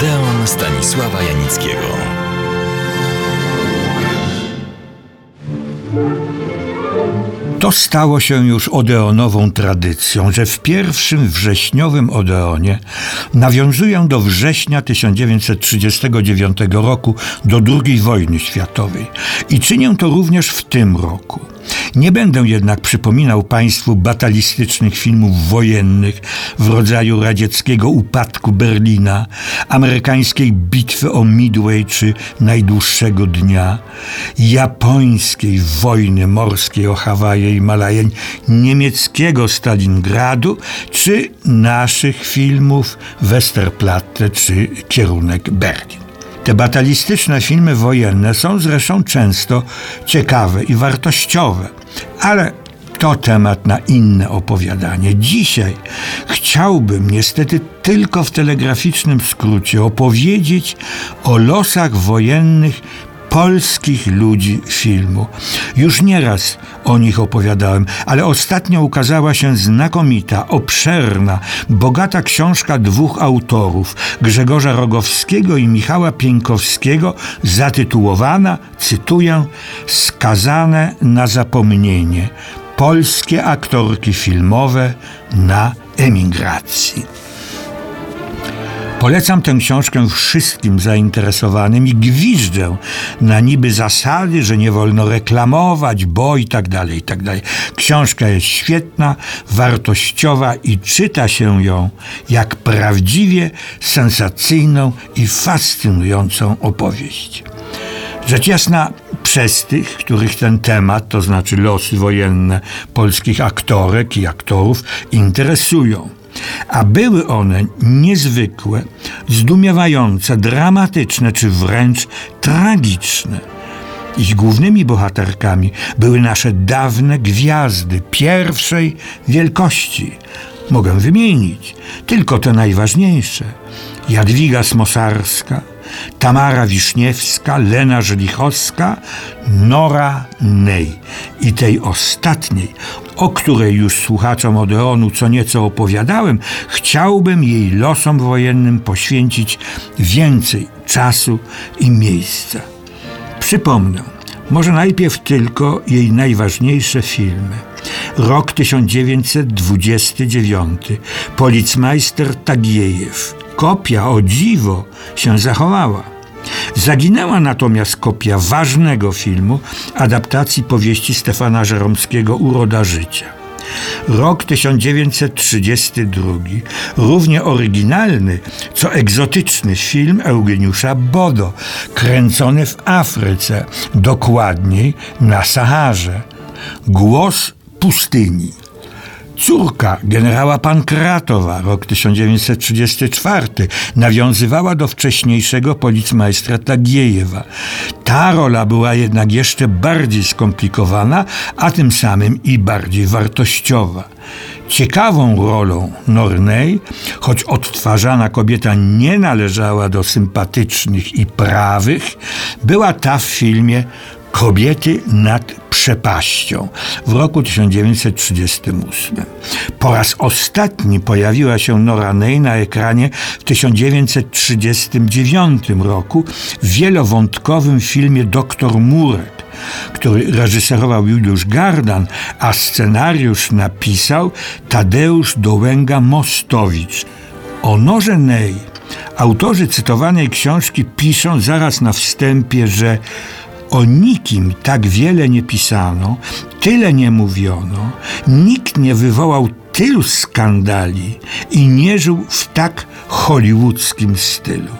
Odeon Stanisława Janickiego. To stało się już odeonową tradycją, że w pierwszym wrześniowym Odeonie nawiązuję do września 1939 roku, do II wojny światowej. I czynię to również w tym roku. Nie będę jednak przypominał Państwu batalistycznych filmów wojennych w rodzaju radzieckiego upadku Berlina, amerykańskiej bitwy o Midway czy najdłuższego dnia, japońskiej wojny morskiej o Hawaje i Malaje, niemieckiego Stalingradu czy naszych filmów Westerplatte czy Kierunek Berlin. Te batalistyczne filmy wojenne są zresztą często ciekawe i wartościowe, ale to temat na inne opowiadanie. Dzisiaj chciałbym niestety tylko w telegraficznym skrócie opowiedzieć o losach wojennych polskich ludzi filmu. Już nieraz o nich opowiadałem, ale ostatnio ukazała się znakomita, obszerna, bogata książka dwóch autorów, Grzegorza Rogowskiego i Michała Pieńkowskiego, zatytułowana, cytuję, Skazane na zapomnienie. Polskie aktorki filmowe na emigracji. Polecam tę książkę wszystkim zainteresowanym i gwiżdżę na niby zasady, że nie wolno reklamować, bo i tak dalej, i tak dalej. Książka jest świetna, wartościowa i czyta się ją jak prawdziwie sensacyjną i fascynującą opowieść. Rzecz jasna, przez tych, których ten temat, to znaczy losy wojenne polskich aktorek i aktorów, interesują a były one niezwykłe, zdumiewające, dramatyczne czy wręcz tragiczne. Ich głównymi bohaterkami były nasze dawne gwiazdy pierwszej wielkości. Mogę wymienić tylko te najważniejsze: Jadwiga Smosarska, Tamara Wiszniewska, Lena Żelichowska, Nora Ney. I tej ostatniej, o której już słuchaczom Odeonu co nieco opowiadałem, chciałbym jej losom wojennym poświęcić więcej czasu i miejsca. Przypomnę, może najpierw tylko jej najważniejsze filmy. Rok 1929. Policmeister Tagiejew kopia, o dziwo, się zachowała. Zaginęła natomiast kopia ważnego filmu, adaptacji powieści Stefana Żeromskiego Uroda życia. Rok 1932, równie oryginalny, co egzotyczny film Eugeniusza Bodo, kręcony w Afryce, dokładniej na Saharze. Głos pustyni. Córka generała Pankratowa, rok 1934, nawiązywała do wcześniejszego policmajstra Tagiejewa. Ta rola była jednak jeszcze bardziej skomplikowana, a tym samym i bardziej wartościowa. Ciekawą rolą Nornej, choć odtwarzana kobieta nie należała do sympatycznych i prawych, była ta w filmie Kobiety nad przepaścią w roku 1938. Po raz ostatni pojawiła się Nora Ney na ekranie w 1939 roku w wielowątkowym filmie Doktor Murek który reżyserował Juliusz Gardan, a scenariusz napisał Tadeusz Dołęga-Mostowicz. O Norze Ney autorzy cytowanej książki piszą zaraz na wstępie, że o nikim tak wiele nie pisano, tyle nie mówiono, nikt nie wywołał tylu skandali i nie żył w tak hollywoodzkim stylu.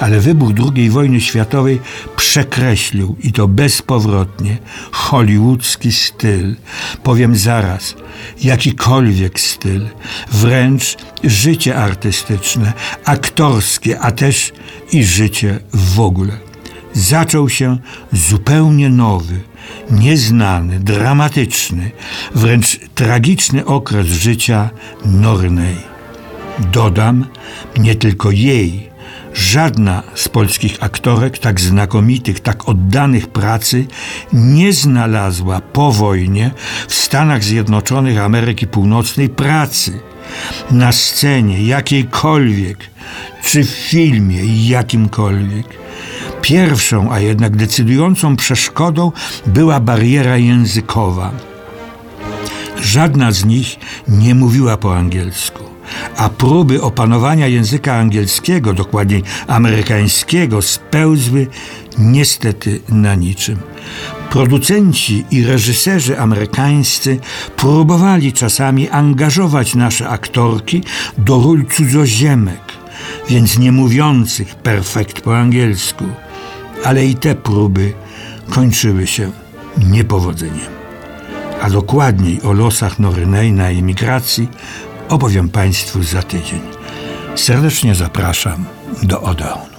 Ale wybuch II wojny światowej przekreślił i to bezpowrotnie hollywoodzki styl. Powiem zaraz, jakikolwiek styl, wręcz życie artystyczne, aktorskie, a też i życie w ogóle zaczął się zupełnie nowy, nieznany, dramatyczny, wręcz tragiczny okres życia Nornej. Dodam, nie tylko jej, żadna z polskich aktorek tak znakomitych, tak oddanych pracy nie znalazła po wojnie w Stanach Zjednoczonych Ameryki Północnej pracy na scenie jakiejkolwiek czy w filmie jakimkolwiek. Pierwszą, a jednak decydującą przeszkodą była bariera językowa. Żadna z nich nie mówiła po angielsku, a próby opanowania języka angielskiego, dokładniej amerykańskiego, spełzły niestety na niczym. Producenci i reżyserzy amerykańscy próbowali czasami angażować nasze aktorki do ról cudzoziemek, więc nie mówiących perfekt po angielsku, ale i te próby kończyły się niepowodzeniem. A dokładniej o losach Norynej na emigracji opowiem Państwu za tydzień. Serdecznie zapraszam do Odeon.